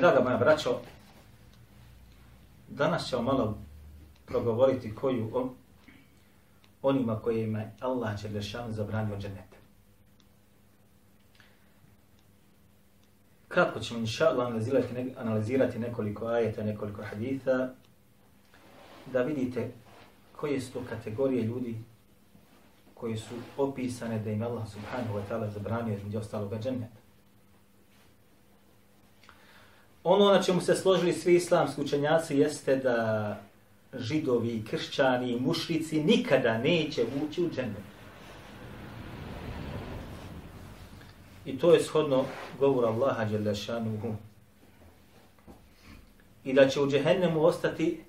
Draga moja braćo, danas ćemo malo progovoriti koju on, onima kojima je Allah Đelešan zabranio dženete. Kratko ćemo inša Allah analizirati, ne- analizirati nekoliko ajeta, nekoliko haditha, da vidite koje su to kategorije ljudi koji su opisane da im Allah subhanahu wa ta'ala zabranio između ostaloga dženeta. Ono na čemu se složili svi islamski učenjaci jeste da židovi, kršćani i mušrici nikada neće ući u džennet. I to je shodno govor Allaha Đelešanuhu. I da će u džehennemu ostati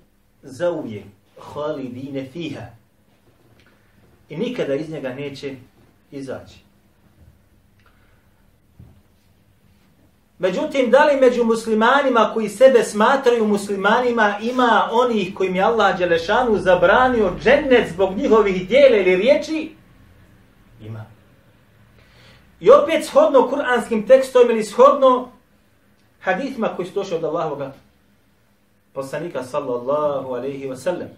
zauvijek, halidine fiha. I nikada iz njega neće izaći. Međutim, da li među muslimanima koji sebe smatraju muslimanima ima onih kojim je Allah Đelešanu zabranio džennet zbog njihovih dijela ili riječi? Ima. I opet shodno kuranskim tekstom ili shodno hadithima koji su došli od Allahoga poslanika sallallahu alaihi wa sallam.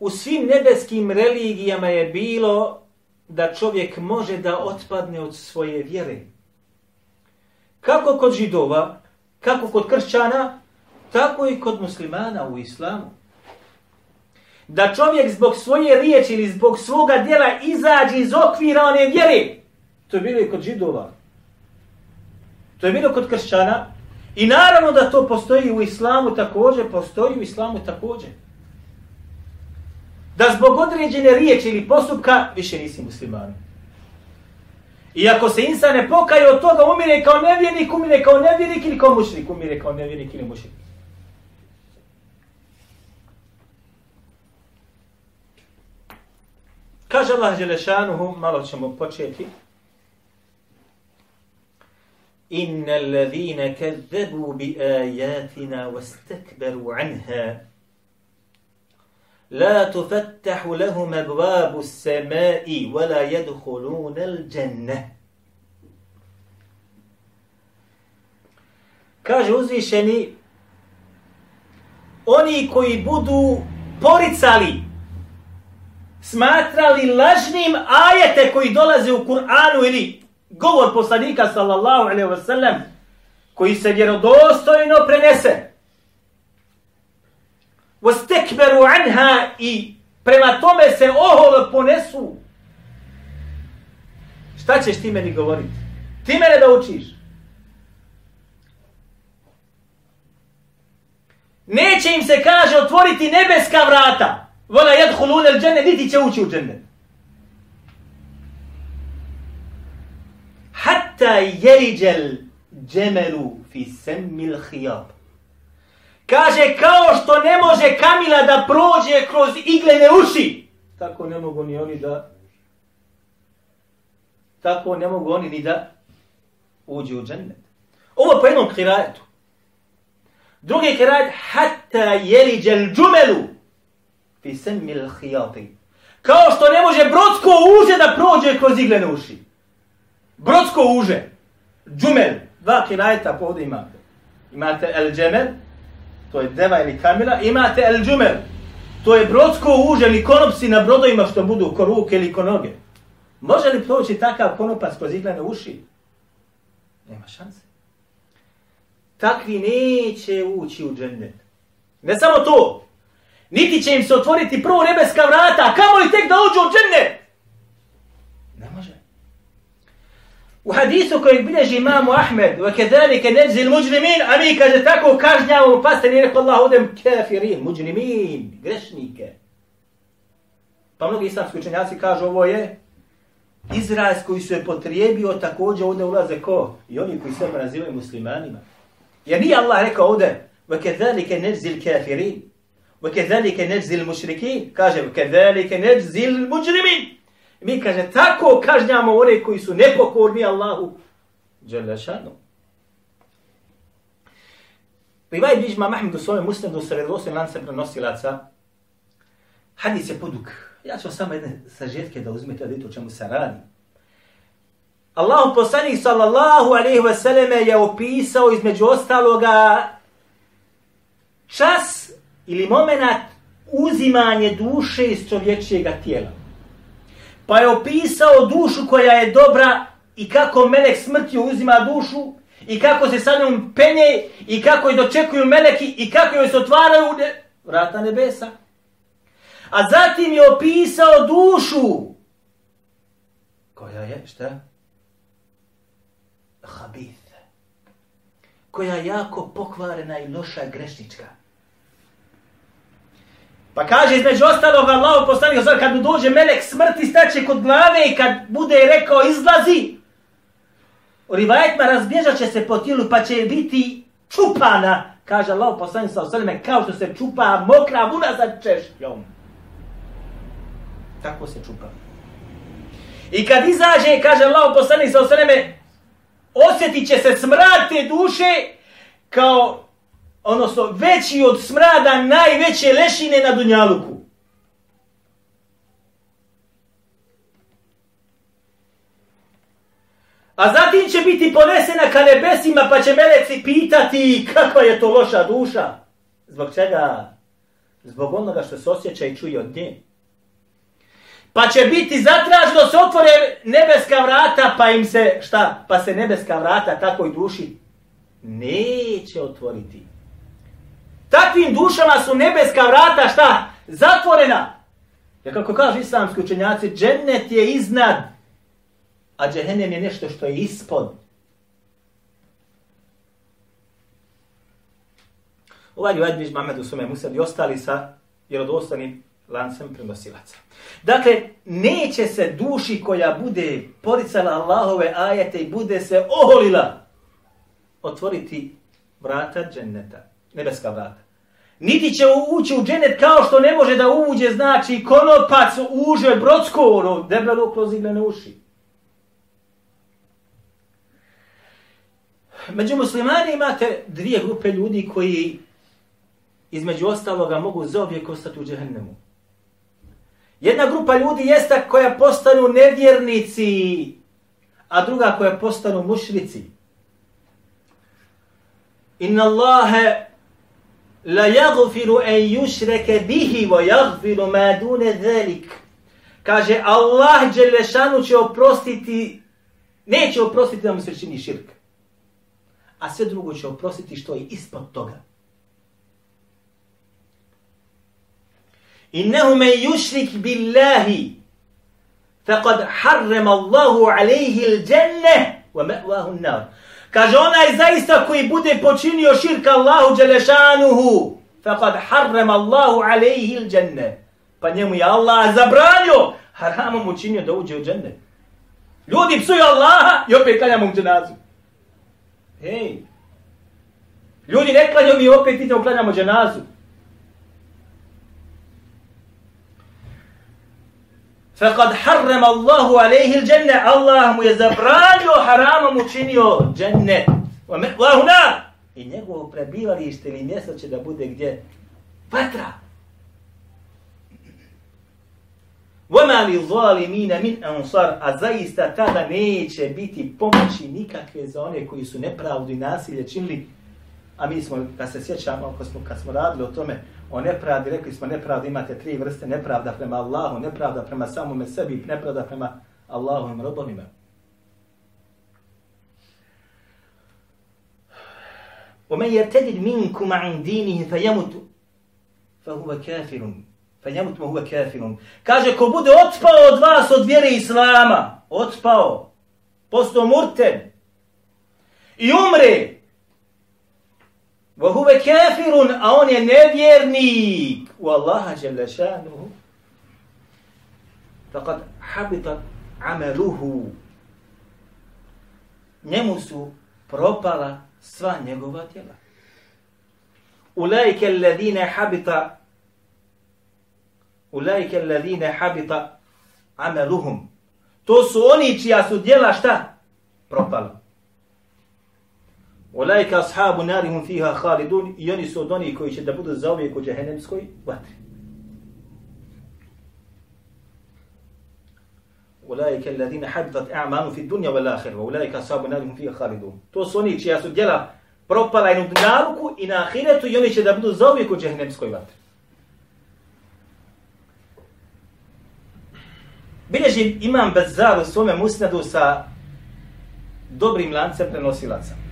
U svim nebeskim religijama je bilo da čovjek može da otpadne od svoje vjere. Kako kod židova, kako kod kršćana, tako i kod muslimana u islamu. Da čovjek zbog svoje riječi ili zbog svoga djela izađe iz okvira one vjere. To je bilo i kod židova. To je bilo kod kršćana. I naravno da to postoji u islamu također, postoji u islamu također da zbog određene riječi ili postupka više nisi musliman. I ako se insan ne pokaje od toga, umire kao nevjernik, umire kao nevjernik ili kao mušnik, umire kao nevjernik ili mušnik. Kaže Allah Želešanuhu, malo ćemo početi. Inna allazine kazzabu bi ayatina wastakbaru anha la tuftahu lahum as-sama'i wa la yadkhuluna al-jannah. Kaže uzvišeni Oni koji budu poricali, smatrali lažnim ajete koji dolaze u Kur'anu ili govor poslanika sallallahu alejhi ve sellem koji se vjerodostojno prenese, وَسْتَكْبَرُوا anha i prema tome se oholo ponesu. Šta ćeš ti meni govoriti? Ti mene da učiš. Neće im se kaže otvoriti nebeska vrata. Vola yadkhuluna al-janna niti će ući u džennet. Hatta yelijal džemelu fi sammil khiyat. Kaže, kao što ne može Kamila da prođe kroz iglene uši, tako ne mogu ni oni da tako ne mogu oni ni da uđu u džennet. Ovo po jednom kirajetu. Drugi kirajet, hatta jeliđel džumelu fi semil hijati. Kao što ne može brodsko uže da prođe kroz iglene uši. Brodsko uže. Džumel. Dva kirajeta ovdje imate. Imate el džemel, to je deva ili kamila, imate el džumel, to je brodsko uže ili konopci na brodovima što budu ko ruke ili ko noge. Može li proći takav konopac kroz iglene uši? Nema šanse. Takvi neće ući u džennet. Ne samo to, niti će im se otvoriti prvo nebeska vrata, a kamo li tek da uđu u džennet? Ne može. U hadisu kojeg bilježi imamu Ahmed, wa kedalike nevzi il muđrimin, a mi kaže tako kažnjavamo, pa ste nije rekao Allah odem kafirin, muđrimin, grešnike. Pa mnogi islamski učenjaci kažu ovo je izraz koji su je potrijebio također ovdje ulaze ko? I oni koji sebe nazivaju muslimanima. Jer nije Allah rekao ovdje وَكَذَلِكَ نَجْزِ الْكَافِرِينَ وَكَذَلِكَ نَجْزِ الْمُشْرِكِينَ kaže وَكَذَلِكَ نَجْزِ الْمُجْرِمِينَ Mi kaže tako kažnjamo one koji su nepokorni Allahu. Đelešanu. Rivaj Bižma Mahmedu svome muslimu sa vjerovostim lancem prenosilaca. Hadis je poduk. Ja ću samo jedne sažetke da uzmete da vidite o čemu se radi. Allahu poslanik sallallahu alaihi ve selleme je opisao između ostaloga čas ili moment uzimanje duše iz čovječijega tijela. Pa je opisao dušu koja je dobra i kako melek smrti uzima dušu i kako se sa njom penje i kako je dočekuju meleki i kako joj se otvaraju ne... vrata nebesa. A zatim je opisao dušu koja je, šta? Habith. Koja je jako pokvarena i loša grešnička. Pa kaže između ostalog Allahu poslanik sallallahu kad mu dođe melek smrti staće kod glave i kad bude rekao izlazi. U rivajetima razbježat će se po tijelu pa će biti čupana. Kaže Allahu poslanik sa alejhi kao što se čupa mokra vuna za češljom. Tako se čupa. I kad izađe, kaže Allahu poslanik sa osaleme, osjetit će se smrad te duše kao odnosno veći od smrada najveće lešine na Dunjaluku. A zatim će biti ponesena ka nebesima pa će meleci pitati kakva je to loša duša. Zbog čega? Zbog onoga što se osjeća i čuje od nje. Pa će biti zatraženo se otvore nebeska vrata pa im se, šta? Pa se nebeska vrata takoj duši neće otvoriti. Takvim dušama su nebeska vrata šta? Zatvorena. Ja kako kažu islamski učenjaci, džennet je iznad, a džehennem je nešto što je ispod. Ovaj je Adbiž Mamedu Sume Musad i ostali sa vjerodostanim lancem prenosilaca. Dakle, neće se duši koja bude poricala Allahove ajete i bude se oholila otvoriti vrata dženneta, nebeska vrata. Niti će ući u dženet kao što ne može da uđe, znači konopac uže brodsko, ono, debelo kroz iglene uši. Među muslimani imate dvije grupe ljudi koji između ostaloga mogu zovijek ostati u džehennemu. Jedna grupa ljudi jeste koja postanu nevjernici, a druga koja postanu mušrici. Inna Allahe la yaghfiru an yushraka bihi wa yaghfiru ma dun zalik. Kaže Allah dželle šanu će oprostiti neće oprostiti da mu se čini širk. A sve drugo će oprostiti što je ispod toga. Innahu man yushrik billahi faqad harrama Allahu alayhi al-jannah wa ma'wahu an-nar. Kaže onaj zaista koji bude počinio širka Allahu Đelešanuhu, faqad harrem Allahu alaihi il dženne. Pa njemu je Allah zabranio, haramom učinio da uđe u dženne. Ljudi psuju Allaha i opet klanjamo u dženazu. Hej. Ljudi ne klanjamo mi opet idemo klanjamo dženazu. فقد حرم الله عليه الجنة الله mu je zabranio haramom učinio džennet wa ma'wahu nar i njegovo prebivalište ili mjesto će da bude gdje vatra وَمَا لِظَالِمِينَ مِنْ أَنصَارِ A zaista tada neće biti pomoći nikakve za one koji su nepravdu i nasilje činili. A mi smo, kad se sjećamo, kad smo, kad smo radili o tome, o nepravdi, rekli smo nepravda, imate tri vrste, nepravda prema Allahu, nepravda prema samome sebi, nepravda prema Allahovim robovima. ومن يرتد منكم عن دينه فيمت فهو كافر فيمت وهو كافر kaže ko bude otpao od vas od vjere islama otpao posto murten i umre Wa huve kafirun, a on je nevjernik. U Allaha žele. Fakat habita ameluhu. Njemu su propala sva njegova tijela. Ulajke alladine habita Ulajke alladine habita ameluhum. To su oni čija su djela šta? Propala. Olajka ashabu narihum fiha halidun i oni su od onih koji će da budu zauvijek u džehennemskoj vatri. Olajka alladhina habitat a'manu fi dunja wal akhir, olajka ashabu narihum fiha halidun. To su oni čija su djela propala i na dunjaluku i na ahiretu i oni će da budu zauvijek u džehennemskoj vatri. Bileži imam Bezzar u svome musnadu sa dobrim lancem prenosilaca.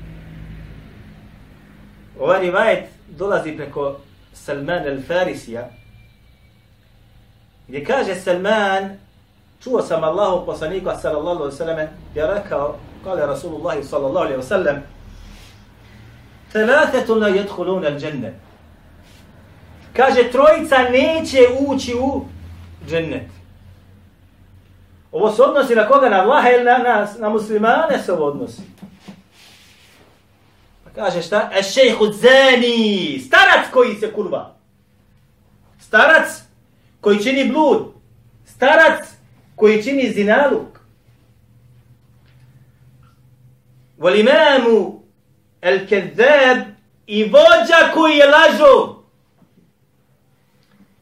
Ovaj rivajet dolazi preko Salman al-Farisija, gdje kaže Salman, čuo sam Allahu poslaniku sallallahu alaihi wa sallam, je rekao, kale Rasulullah sallallahu alaihi wa sallam, Thalathatun la yadkhuluna al-jannah. Kaže trojica neće ući u džennet. Ovo se odnosi na koga? Na Allaha ili na nas? Na muslimane se ovo odnosi. Kaže šta? E šejhu zani. Starac koji se kurva. Starac koji čini blud. Starac koji čini zinaluk. Wal imamu el kezab i vođa koji je lažo.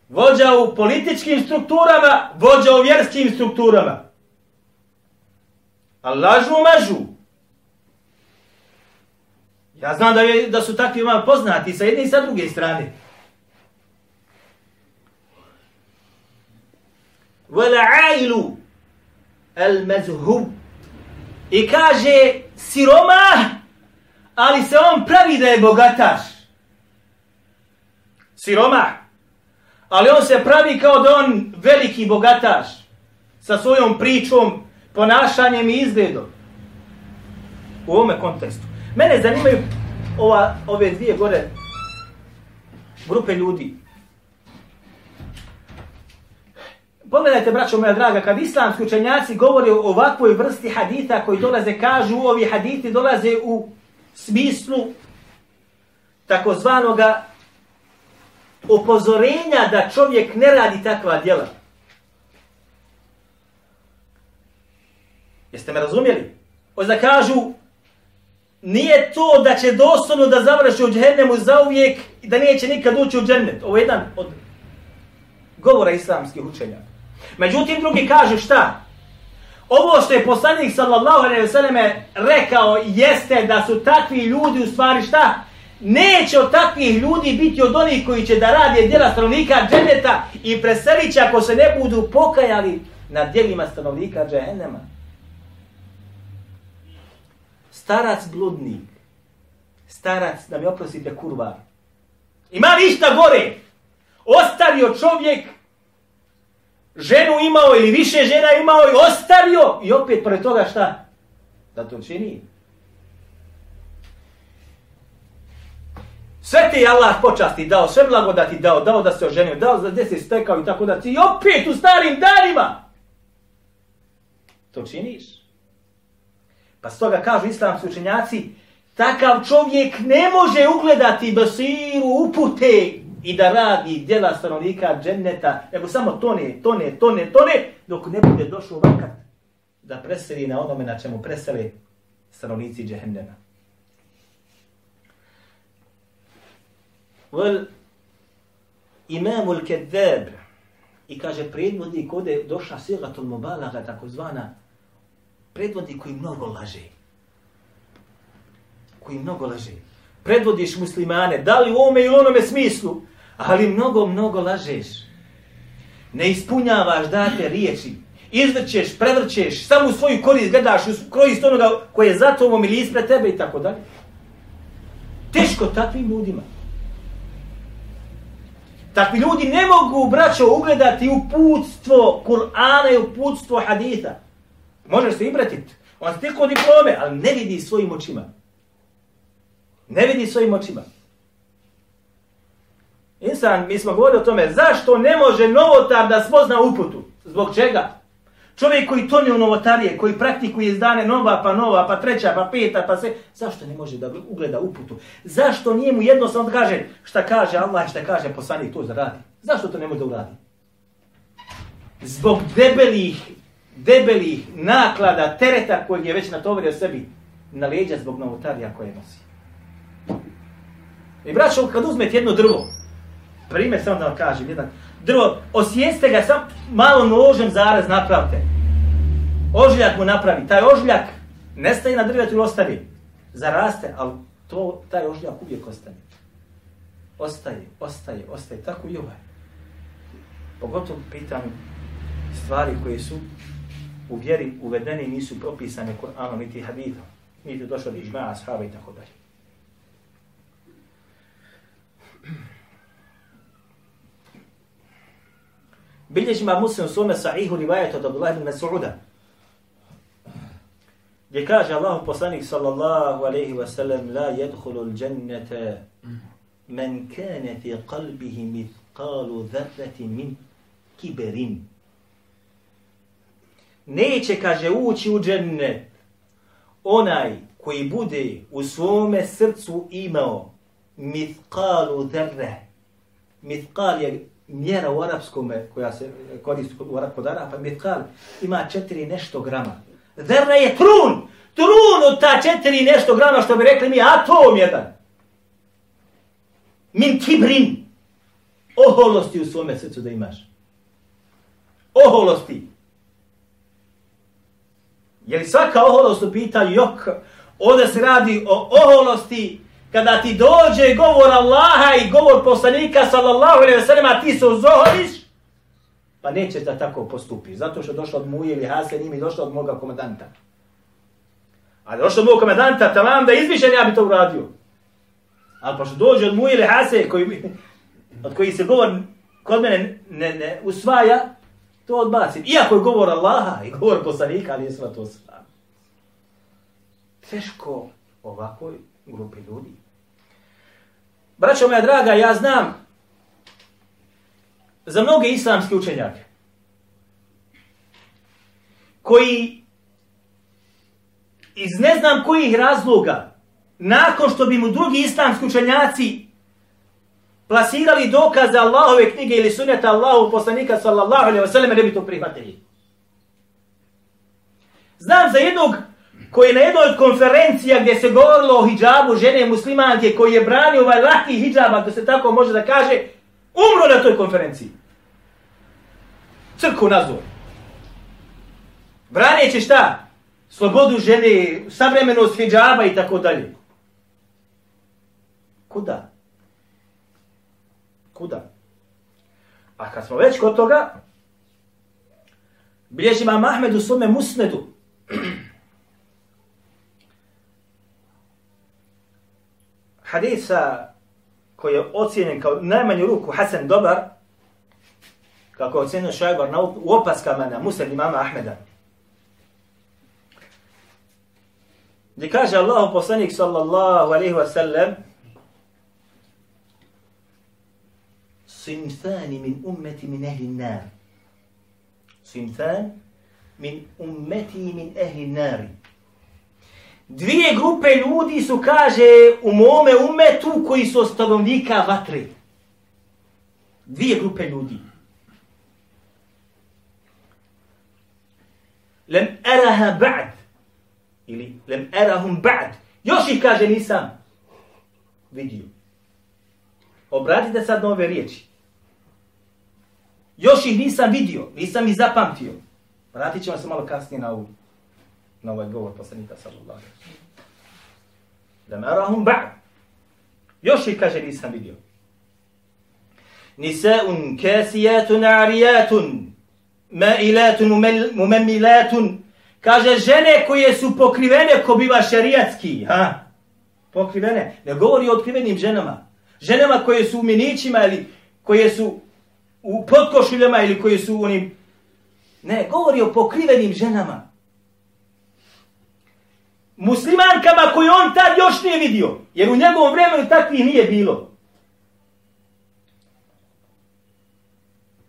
Vođa u političkim strukturama, vođa u vjerskim strukturama. A lažu mažu. Ja znam da, je, da su takvi malo poznati sa jedne i sa druge strane. Vela'ailu el mezhub. I kaže siroma, ali se on pravi da je bogataš. Siroma. Ali on se pravi kao da on veliki bogataš. Sa svojom pričom, ponašanjem i izgledom. U ovome kontekstu. Mene zanimaju ova, ove dvije gore grupe ljudi. Pogledajte, braćo moja draga, kad islamski učenjaci govore o ovakvoj vrsti hadita koji dolaze, kažu ovi haditi dolaze u smislu takozvanoga upozorenja da čovjek ne radi takva djela. Jeste me razumjeli? Oza kažu, nije to da će doslovno da završi u džehennemu za uvijek i da neće nikad ući u džennet. Ovo je jedan od govora islamskih učenja. Međutim, drugi kaže šta? Ovo što je poslanik sallallahu alaihi selleme rekao jeste da su takvi ljudi u stvari šta? Neće od takvih ljudi biti od onih koji će da radi djela stanovnika dženeta i preselit ako se ne budu pokajali na djelima stanovnika džehennema. Starac bludnik. Starac, da mi oprosite kurva. Ima ništa gore. Ostario čovjek ženu imao ili više žena imao i ostario i opet pored toga šta? Da to čini. Sve ti Allah počasti dao, sve blagodati dao, dao da se oženio, dao da gdje se stekao i tako da ti opet u starim danima. To činiš. Pa stoga kažu islamski učenjaci, takav čovjek ne može ugledati basiru upute i da radi djela stanovnika dženneta, nego samo tone, tone, tone, tone, dok ne bude došao vakat da preseli na onome na čemu preseli stanovnici džehennema. Vel imamul kedeb i kaže predvodnik ovdje došla sigatul mubalaga takozvana predvodi koji mnogo laže. Koji mnogo laže. Predvodiš muslimane, da li u ovome ili onome smislu, ali mnogo, mnogo lažeš. Ne ispunjavaš date riječi. Izvrćeš, prevrćeš, samo u svoju korist gledaš, u korist onoga koje je za tobom ili ispred tebe i tako dalje. Teško takvim ljudima. Takvi ljudi ne mogu, braćo, ugledati uputstvo Kur'ana i uputstvo haditha. Možeš se ibratiti. On se diplome, ali ne vidi svojim očima. Ne vidi svojim očima. Insan, mi smo govorili o tome, zašto ne može novotar da spozna uputu? Zbog čega? Čovjek koji tone u novotarije, koji praktikuje iz dane nova, pa nova, pa treća, pa peta, pa sve, zašto ne može da ugleda uputu? Zašto nije mu jednostavno da kaže šta kaže Allah šta kaže poslanik to zaradi? Zašto to ne može da uradi? Zbog debelih, debelih naklada, tereta kojeg je već natovario sebi na leđa zbog novotarija koje nosi. I braćo, kad uzmete jedno drvo, primjer samo da vam kažem, jedan drvo, osjeste ga, sam malo nožem zaraz napravite. Ožiljak mu napravi, taj ožiljak nestaje na drvetu ili ostavi. Zaraste, ali to, taj ožiljak uvijek ostane. Ostaje, ostaje, ostaje, tako i ovaj. Pogotovo pitanju stvari koje su u vjeri uvedene nisu propisane Kur'anom niti hadithom. Niti došlo do ižma'a, ashaba i tako dalje. Bilježi ima muslim u svome sahihu rivajetu od Abdullah ibn Mas'uda. Gdje kaže Allah poslanik sallallahu alaihi wa sallam la jedhulu l'đennete men kane fi qalbihi mithqalu dharrati min kiberin. Neće, kaže, ući u džennet onaj koji bude u svome srcu imao mithqalu dharre. Mithqal je mjera u arapskom koja se koristi kod Arapa, mithqal ima četiri nešto grama. Dharre je trun! Trun od ta četiri nešto grama što bi rekli mi atom jedan. Min kibrin. Oholosti u svome srcu da imaš. Oholosti. Je li svaka oholost u pitanju, jok, ovdje se radi o oholosti kada ti dođe govor Allaha i govor poslanika sallallahu alaihi wa sallam, a ti se uzoholiš, pa nećeš da tako postupi. Zato što je došlo od muje ili hase, nije mi došlo od moga komandanta. A došlo od moga komandanta, talam da izmišljen ja bi to uradio. Ali pa što dođe od muje ili hase, koji, od koji se govor kod mene ne, ne usvaja, to odbacim. Iako je govor Allaha i govor poslanika, ali je sva to sva. Teško ovakoj grupi ljudi. Braćo moja draga, ja znam za mnoge islamske učenjake koji iz ne znam kojih razloga nakon što bi mu drugi islamski učenjaci plasirali dokaze Allahove knjige ili suneta Allahu poslanika sallallahu alaihi wa sallam ne bi to prihvatili. Znam za jednog koji je na jednoj od konferencija gdje se govorilo o hijabu žene muslimanke koji je branio ovaj laki hijab, ako se tako može da kaže, umro na toj konferenciji. Crku nazvo. Braneći šta? Slobodu žene, savremenost hijaba i tako dalje. Kuda? Kuda? A kad smo već kod toga, bilježi imam Ahmed u svome musnedu, hadisa koji je ocijenjen kao najmanju ruku Hasan dobar, kako je ocjenio Šajbar na, u opaskama na muslim imama Ahmeda. Gdje kaže Allah poslanik sallallahu alaihi wa sallam Sinfani min ummeti min ehli nar. Sinfan min ummeti min ehli nar. Dvije grupe ljudi su, kaže, u mome umetu koji su stanovnika vatre. Dvije grupe ljudi. Lem eraha ba'd. Ili lem erahum ba'd. Još ih, kaže, nisam vidio. Obratite sad na ove riječi. Još ih nisam vidio, nisam ih zapamtio. Vratit ćemo se malo kasnije na ovu na ovaj govor poslanika sallallahu alaihi wa sallam. Da ba'd. Još ih, kaže nisam vidio. Nisaun kasijatun arijatun mailatun mumemilatun, kaže žene koje su pokrivene ko biva šerijatski. Ha? Pokrivene. Ne govori o otkrivenim ženama. Ženama koje su u minićima ili koje su u potkošuljama ili koji su u onim... Ne, govori o pokrivenim ženama muslimankama koje on tad još nije vidio. Jer u njegovom vremenu takvih nije bilo.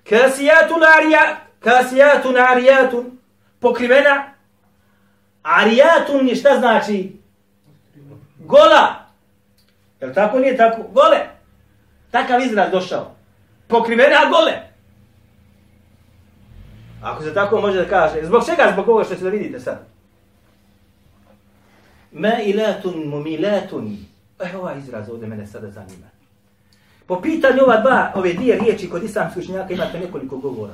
Kasijatu narija, kasijatu narijatun, pokrivena, arijatun je šta znači? Gola. Jel tako nije tako? Gole. Takav izraz došao. Pokrivene, a gole. Ako se tako može da kaže. Zbog čega? Zbog ovoga što ćete da vidite sad. Ma ilatun mumilatun. E, ovaj izraz ovdje mene sada zanima. Po pitanju ova dva, ove dvije riječi kod islamskih učenjaka imate nekoliko govora.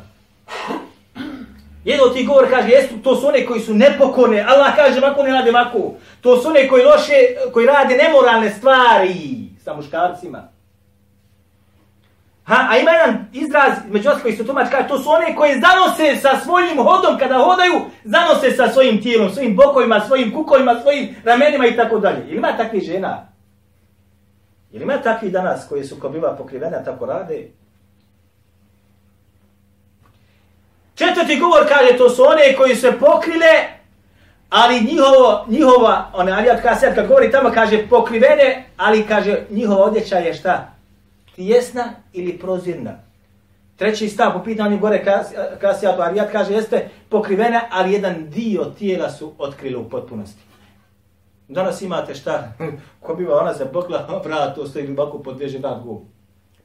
Jedan od tih govor kaže, jesu, to su one koji su nepokorne. Allah kaže, mako ne rade mako. To su one koji loše, koji rade nemoralne stvari sa muškarcima. Ha, a ima jedan izraz, među os koji su tumač, kaže, to su one koje zanose sa svojim hodom kada hodaju, zanose sa svojim tijelom, svojim bokovima, svojim kukovima, svojim ramenima i tako dalje. Ili ima takvi žena? Ili ima takvi danas koji su ko biva pokrivena tako rade? Četvrti govor kaže, to su one koji se pokrile, ali njihovo, njihova, ona Alijat Kasijat kad govori tamo, kaže pokrivene, ali kaže njihova odjeća je šta? Tijesna ili prozirna? Treći stav po pitanju gore Kasijatu Arijat kaže, jeste pokrivena, ali jedan dio tijela su otkrili u potpunosti. Danas imate šta? Ko biva ona se pokla, vrat, ostaje stoji dubako pod vrat gov.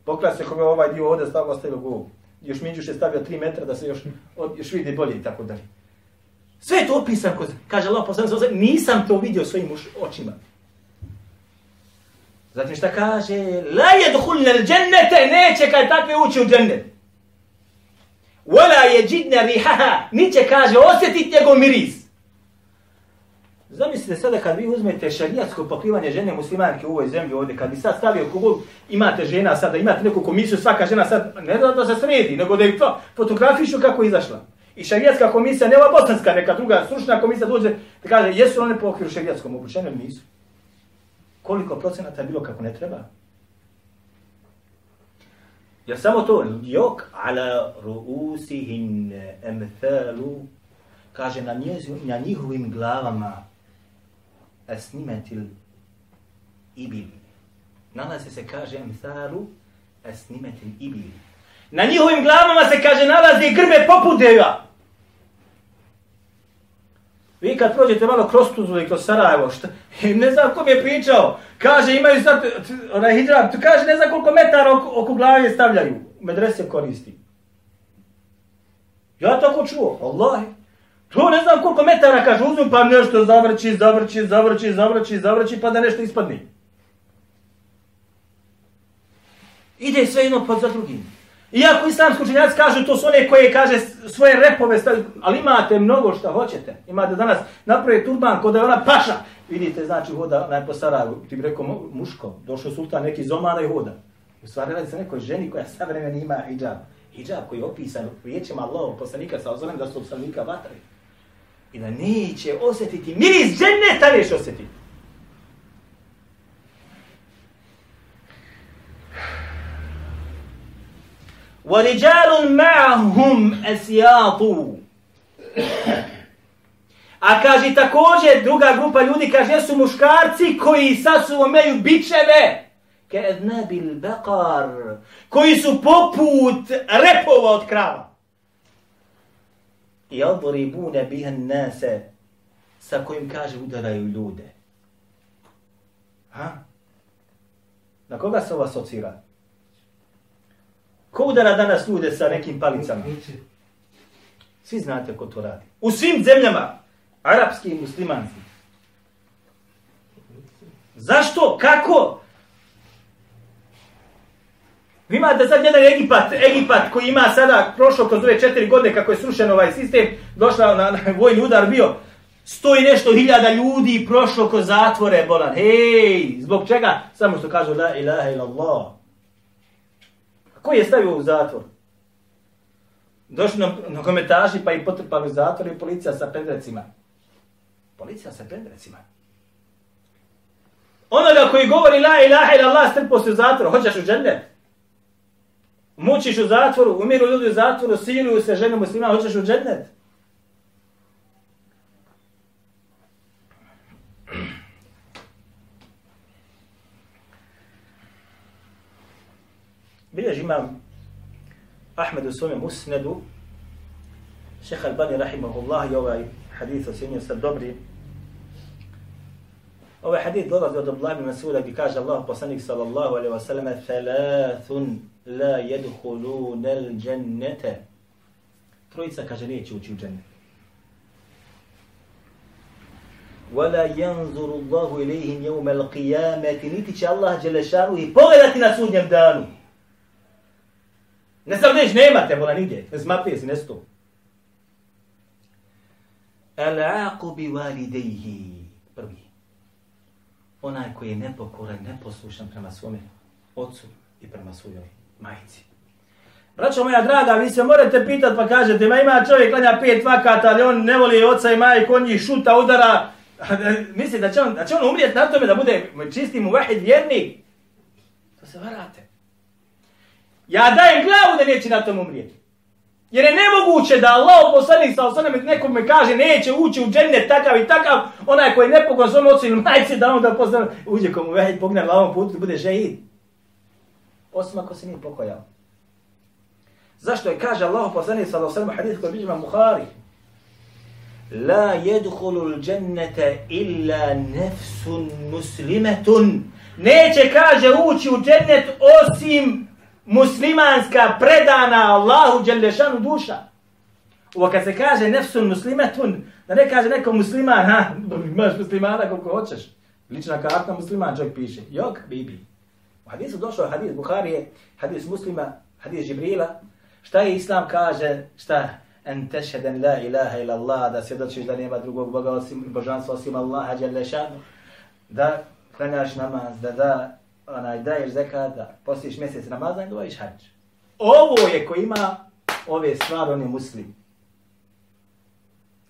Pokla se ko bi ovaj dio ovdje stavio, ostaje gov još Minđuš je stavio 3 metra da se još, još vidi bolje i tako dalje. Sve je to opisano. kaže Allah poslanik, nisam to vidio svojim očima. Zatim šta kaže? La je duhulne džennete, neće kad takve ući u džennet. Wala yajidna rihaha, niće kaže osjetit njegov miris. Zamislite sada kad vi uzmete šarijatsko pokrivanje žene muslimanke u ovoj zemlji ovdje, kad bi sad stavio kugol, imate žena sada, imate neku komisiju, svaka žena sad, ne da, da se sredi, nego da ih fotografišu kako je izašla. I šarijatska komisija, nema bosanska, neka druga stručna komisija dođe da kaže, jesu one pokrivu šarijatskom obučenju nisu? Koliko procenata je bilo kako ne treba? Ja samo to, jok ala ruusihin emthalu, kaže na, njezu, na njihovim glavama esnimetil ibil. Nalazi se kaže emthalu esnimetil ibil. Na njihovim glavama se kaže nalazi grbe poput deva. Vi kad prođete malo kroz Tuzlu i kroz Sarajevo, šta, ne znam ko mi je pričao, kaže imaju sad, onaj hijab, kaže ne znam koliko metara oko, oko glave stavljaju, medrese koristi. Ja tako čuo, Allah. To ne znam koliko metara kaže, uzmu pa nešto zavrći, zavrći, zavrći, zavrći, zavrći, pa da nešto ispadne. Ide sve jedno pod za drugim. Iako islamski učenjaci kažu, to su one koje kaže svoje repove, stavi, ali imate mnogo šta hoćete. Imate danas napravi turban kod je ona paša. Vidite, znači hoda najpo Sarajevu, ti bi rekao muško, došao sultan neki zomana i hoda. U stvari radi se nekoj ženi koja savremeni ima hijab. Hijab koji je opisan riječima Allahom poslanika sa ozorem da su poslanika vatre i da neće osjetiti miris dženeta neće osjetiti. وَرِجَالٌ مَعْهُمْ أَسْيَاطُ A kaže također druga grupa ljudi kaže su muškarci koji sa sobom imaju bičeve كَأَذْنَبِ الْبَقَرِ koji su poput repova od krava yadribuna biha an-nasa sa kojim kaže udaraju ljude. Ha? Na koga se ova asocira? Ko udara danas ljude sa nekim palicama? Svi znate ko to radi. U svim zemljama, arapski i muslimanski. Zašto? Kako? Vi imate sad jedan Egipat, Egipat koji ima sada, prošlo kroz ove četiri godine kako je srušen ovaj sistem, došla na, na vojni udar bio, sto i nešto hiljada ljudi prošlo kroz zatvore, bolan. Hej, zbog čega? Samo što kažu la ilaha illallah. Koji je stavio u zatvor? Došli na, na komentaži pa i potrpali u zatvor i policija sa pedrecima. Policija sa pedrecima. Onoga koji govori la ilaha illallah strpo se u zatvor, hoćeš u džennet? mučiš u zatvoru, umiru ljudi u zatvoru, siluju se žene muslima, hoćeš u džennet. imam Ahmed u svome musnedu, Šeha Albani rahimahullah i ovaj hadith ocjenio sa dobri. Ovaj hadith dolazi od Abdullah ibn Masuda gdje kaže Allah poslanik sallallahu alaihi wa sallam Thalathun la yadhuluna al-jannata. Trojica kaže neće ući u džennet. ولا ينظر الله إليهم يوم القيامة niti će Allah Đelešanu i pogledati na sudnjem danu. Ne znam neć, nemate, vola nigdje. Ne smapije si, nesto. Al-aqu bi walidejhi. Prvi. Onaj koji je nepokoran, neposlušan prema svome ocu i prema svojoj majici. Braćo moja draga, vi se morate pitati pa kažete, ma ima čovjek klanja pet vakata, ali on ne voli oca i majku, on njih šuta, udara, e, misli da će on, da će on umrijeti na tome da bude čisti mu vahid vjernik. To se varate. Ja dajem glavu da neće na tom umrijeti. Jer je nemoguće da Allah poslanik sa osanem nekom me kaže neće ući u džennet takav i takav, onaj koji ne pogon svom ocu ili majci da onda poslanik uđe komu već pogne na ovom putu da bude žehid. Osim ako se nije pokojao. Zašto je kaže Allah poslanik sa osanem hadith koji biđima Buhari? La jedhulu džennete illa nefsun muslimetun. Neće, kaže, ući u džennet osim muslimanska predana Allahu Đelešanu duša. Ovo kad se kaže nefsun muslimetun, da ne kaže neko musliman, ha, imaš muslimana koliko hoćeš. Lična karta musliman čovjek piše. Jok, bibi. U hadisu došao hadis Buharije, hadis muslima, hadis Žibrila. Šta je Islam kaže, šta? En tešheden la ilaha ila Allah, da svjedočiš da nema drugog Boga osim božanstva osim Allaha Đelešanu. Da klanjaš namaz, da da onaj, daješ zekat, da postiš mjesec Ramazan, dobaviš hađ. Ovo je ko ima ove stvari, on je muslim.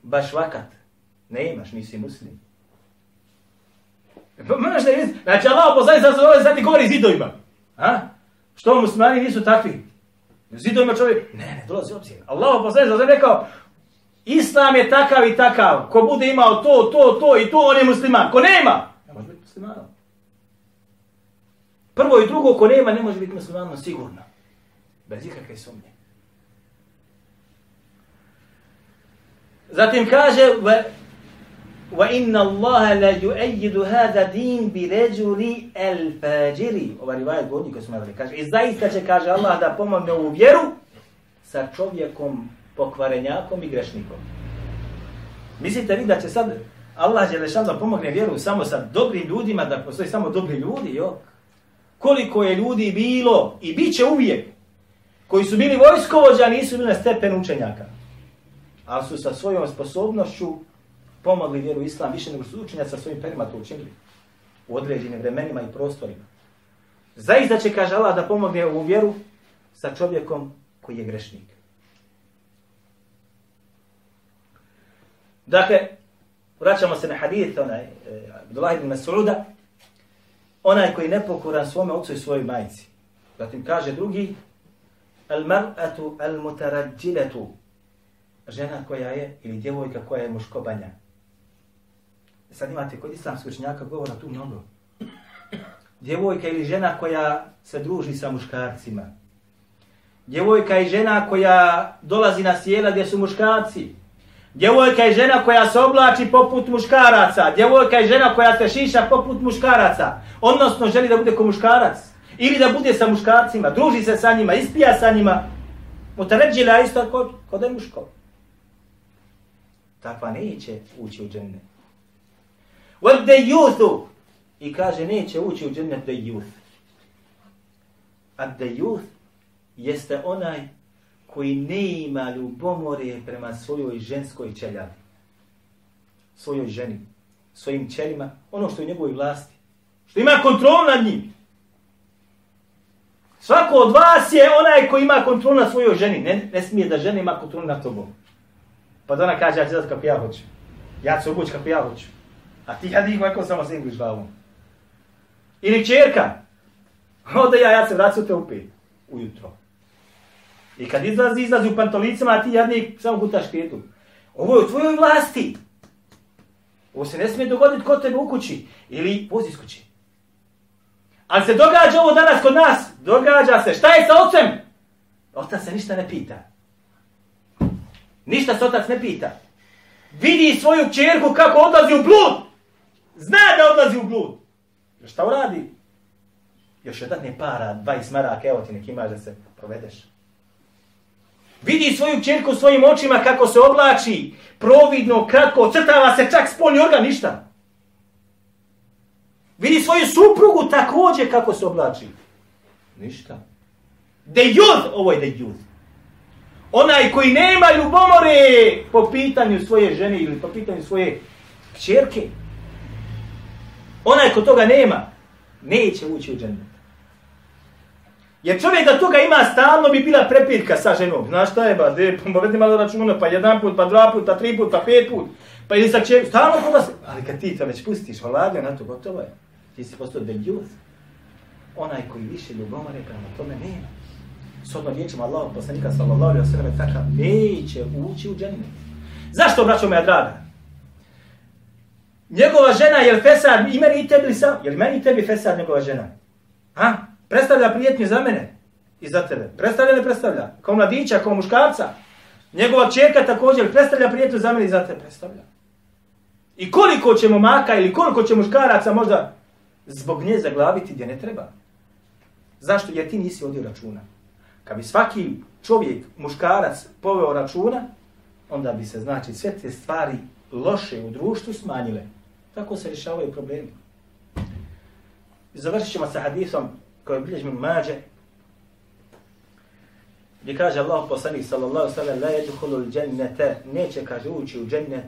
Baš vakat. Ne imaš, nisi muslim. E, pa, Možeš da znači Allah poslani sa svoj, sad ti govori zidovima. A? Što muslimani nisu takvi? Zidovima čovjek, ne, ne, dolazi obzir. Allah poslani sa svoj rekao, Islam je takav i takav. Ko bude imao to, to, to i to, on je musliman. Ko nema, ne može biti muslimanom. Prvo i drugo, ko nema, ne može biti muslimanom sigurno. Bez ikakve sumnje. Zatim kaže, wa, wa inna Allaha la yu'ayyidu hada din bi rajuli al-fajiri. Ova rivajet godi koji smo imali. Kaže, i zaista će, kaže Allah, da pomogne u vjeru sa čovjekom pokvarenjakom i grešnikom. Mislite vi da će sad Allah će da pomogne vjeru samo sa dobrim ljudima, da postoji samo dobri ljudi, jok? Koliko je ljudi bilo i bit će uvijek, koji su bili vojskovođa, nisu bili na stepen učenjaka. Ali su sa svojom sposobnošću pomogli vjeru islam više nego su učenjaci sa svojim perima to učinili. U određenim vremenima i prostorima. Zaista će, kaže Allah, da pomogne u vjeru sa čovjekom koji je grešnik. Dakle, vraćamo se na hadith, onaj, e, Abdullah ibn Mas'uda, onaj koji nepokoran svome ocu i svojoj majici. Zatim kaže drugi, al mar'atu al mutarađiletu, žena koja je, ili djevojka koja je muškobanja. Sad imate kod islamskog učenjaka govora tu mnogo. Djevojka ili žena koja se druži sa muškarcima. Djevojka i žena koja dolazi na sjela gdje su muškarci. Djevojka i žena koja se oblači poput muškaraca. Djevojka i žena koja se šiša poput muškaraca. Odnosno želi da bude ko muškarac. Ili da bude sa muškarcima. Druži se sa njima, ispija sa njima. Mutaređila isto kod, kod je muško. Takva neće ući u džene. What the youth I kaže neće ući u džene the youth. A the youth jeste onaj koji ne ima ljubomore prema svojoj ženskoj čeljavi. Svojoj ženi. Svojim čelima. Ono što je u njegovoj vlasti. Što ima kontrol nad njim. Svako od vas je onaj koji ima kontrol nad svojoj ženi. Ne, ne smije da žena ima kontrol nad tobom. Pa da ona kaže, ja ću dati kako ja hoću. Ja ću se obući kako ja hoću. A ti ja nikako kako samo se ingliš glavom. Ili čerka. Onda ja, ja se vraću te u pet. Ujutro. I kad izlazi, izlazi u pantolicama, a ti jadnik samo gutaš pijetu. Ovo je u tvojoj vlasti. Ovo se ne smije dogoditi kod tebe u kući. Ili vozi iz kuće. Ali se događa ovo danas kod nas. Događa se. Šta je sa ocem? Otac se ništa ne pita. Ništa se otac ne pita. Vidi svoju čerku kako odlazi u blud. Zna da odlazi u blud. Šta uradi? Još jedan ne para, 20 maraka, evo ti nek imaš da se provedeš. Vidi svoju čerku svojim očima kako se oblači, providno, kratko, crtava se čak spolni organ, ništa. Vidi svoju suprugu također kako se oblači. Ništa. De jud, ovo je de jud. Onaj koji nema ljubomore po pitanju svoje žene ili po pitanju svoje kćerke. Onaj ko toga nema, neće ući u džennet. Jer čovjek da toga ima stalno bi bila prepirka sa ženom. Znaš šta je ba, de, povedi pa malo računa, pa jedan put, pa dva put, pa tri put, pa pet put. Pa ili sa čem, stalno kod se. Ali kad ti to već pustiš, olaga na to, gotovo je. Ti si postao the. Onaj koji više ljubomore prema tome nema. Sodno riječima Allah, poslanika sallallahu alaihi wa sallam, takav neće ući u džennet. Zašto, braćo moja draga? Njegova žena, je li fesad, i meni i tebi sam? Je li meni i tebi fesad njegova žena? Ha? Predstavlja prijetnje za mene i za tebe. Predstavlja ne predstavlja? Kao mladića, kao muškarca. Njegova čerka također predstavlja prijetnju za mene i za tebe. Predstavlja. I koliko će momaka ili koliko će muškaraca možda zbog nje zaglaviti gdje ne treba. Zašto? Jer ti nisi odio računa. Kad bi svaki čovjek, muškarac, poveo računa, onda bi se, znači, sve te stvari loše u društvu smanjile. Tako se rješavaju problemi. Završit ćemo sa hadisom koji bilježi mi mađe, gdje kaže Allah poslanik sallallahu sallam, la jedhulu l'đennete, neće kaže ući u džennet,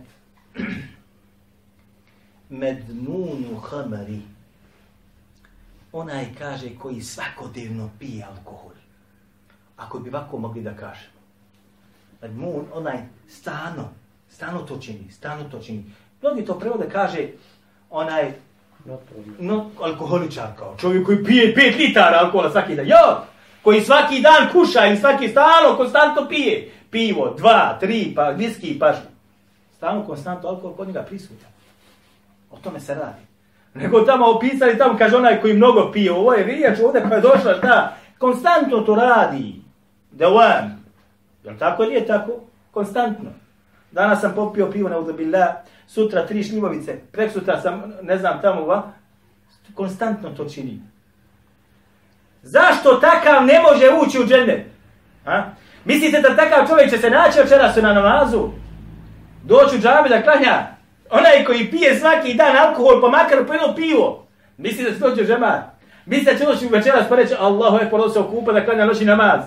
mednunu hamari. Onaj kaže koji svakodnevno pije alkohol. Ako bi ovako mogli da kažemo. Mednun, onaj stano, stano to čini, stano to čini. Mnogi to prevode kaže, onaj no, alkoholičar kao čovjek koji pije 5 litara alkohola svaki dan. Jo! Koji svaki dan kuša i svaki stalo konstantno pije. Pivo, dva, tri, pa viski, pa stalno konstantno alkohol kod njega prisutan. O tome se radi. Nego tamo opisali, tamo kaže onaj koji mnogo pije, ovo je riječ ovdje koja je došla, šta? Konstantno to radi. The one. Tako ili je tako? Konstantno. Danas sam popio pivo na udobila, sutra tri šljivovice, prek sutra sam, ne znam, tamo, va, konstantno to čini. Zašto takav ne može ući u džennet? A? Mislite da takav čovjek će se naći večeras na namazu? Doći u džabi da klanja? Onaj koji pije svaki dan alkohol, pa makar po jedno pivo. Mislite da se dođe u džemar? Mislite da će doći večeras pa reći Allahu je porodno se okupa da klanja noći namaz?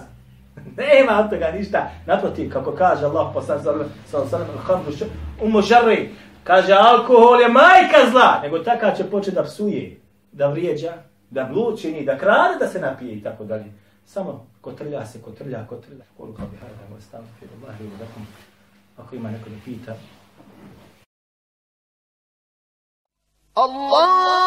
Nema od toga ništa. Naprotiv, kako kaže Allah poslan sallam, sallam, sallam, alhamdu, umu žarri, kaže alkohol je majka zla, nego takav će početi da psuje, da vrijeđa, da blučini, da krade, da se napije i tako dalje. Samo kotrlja se, kotrlja, kotrlja. Koliko bi hajda, moj stav, Allah, ili dakom, ako ima neko da pita. Allah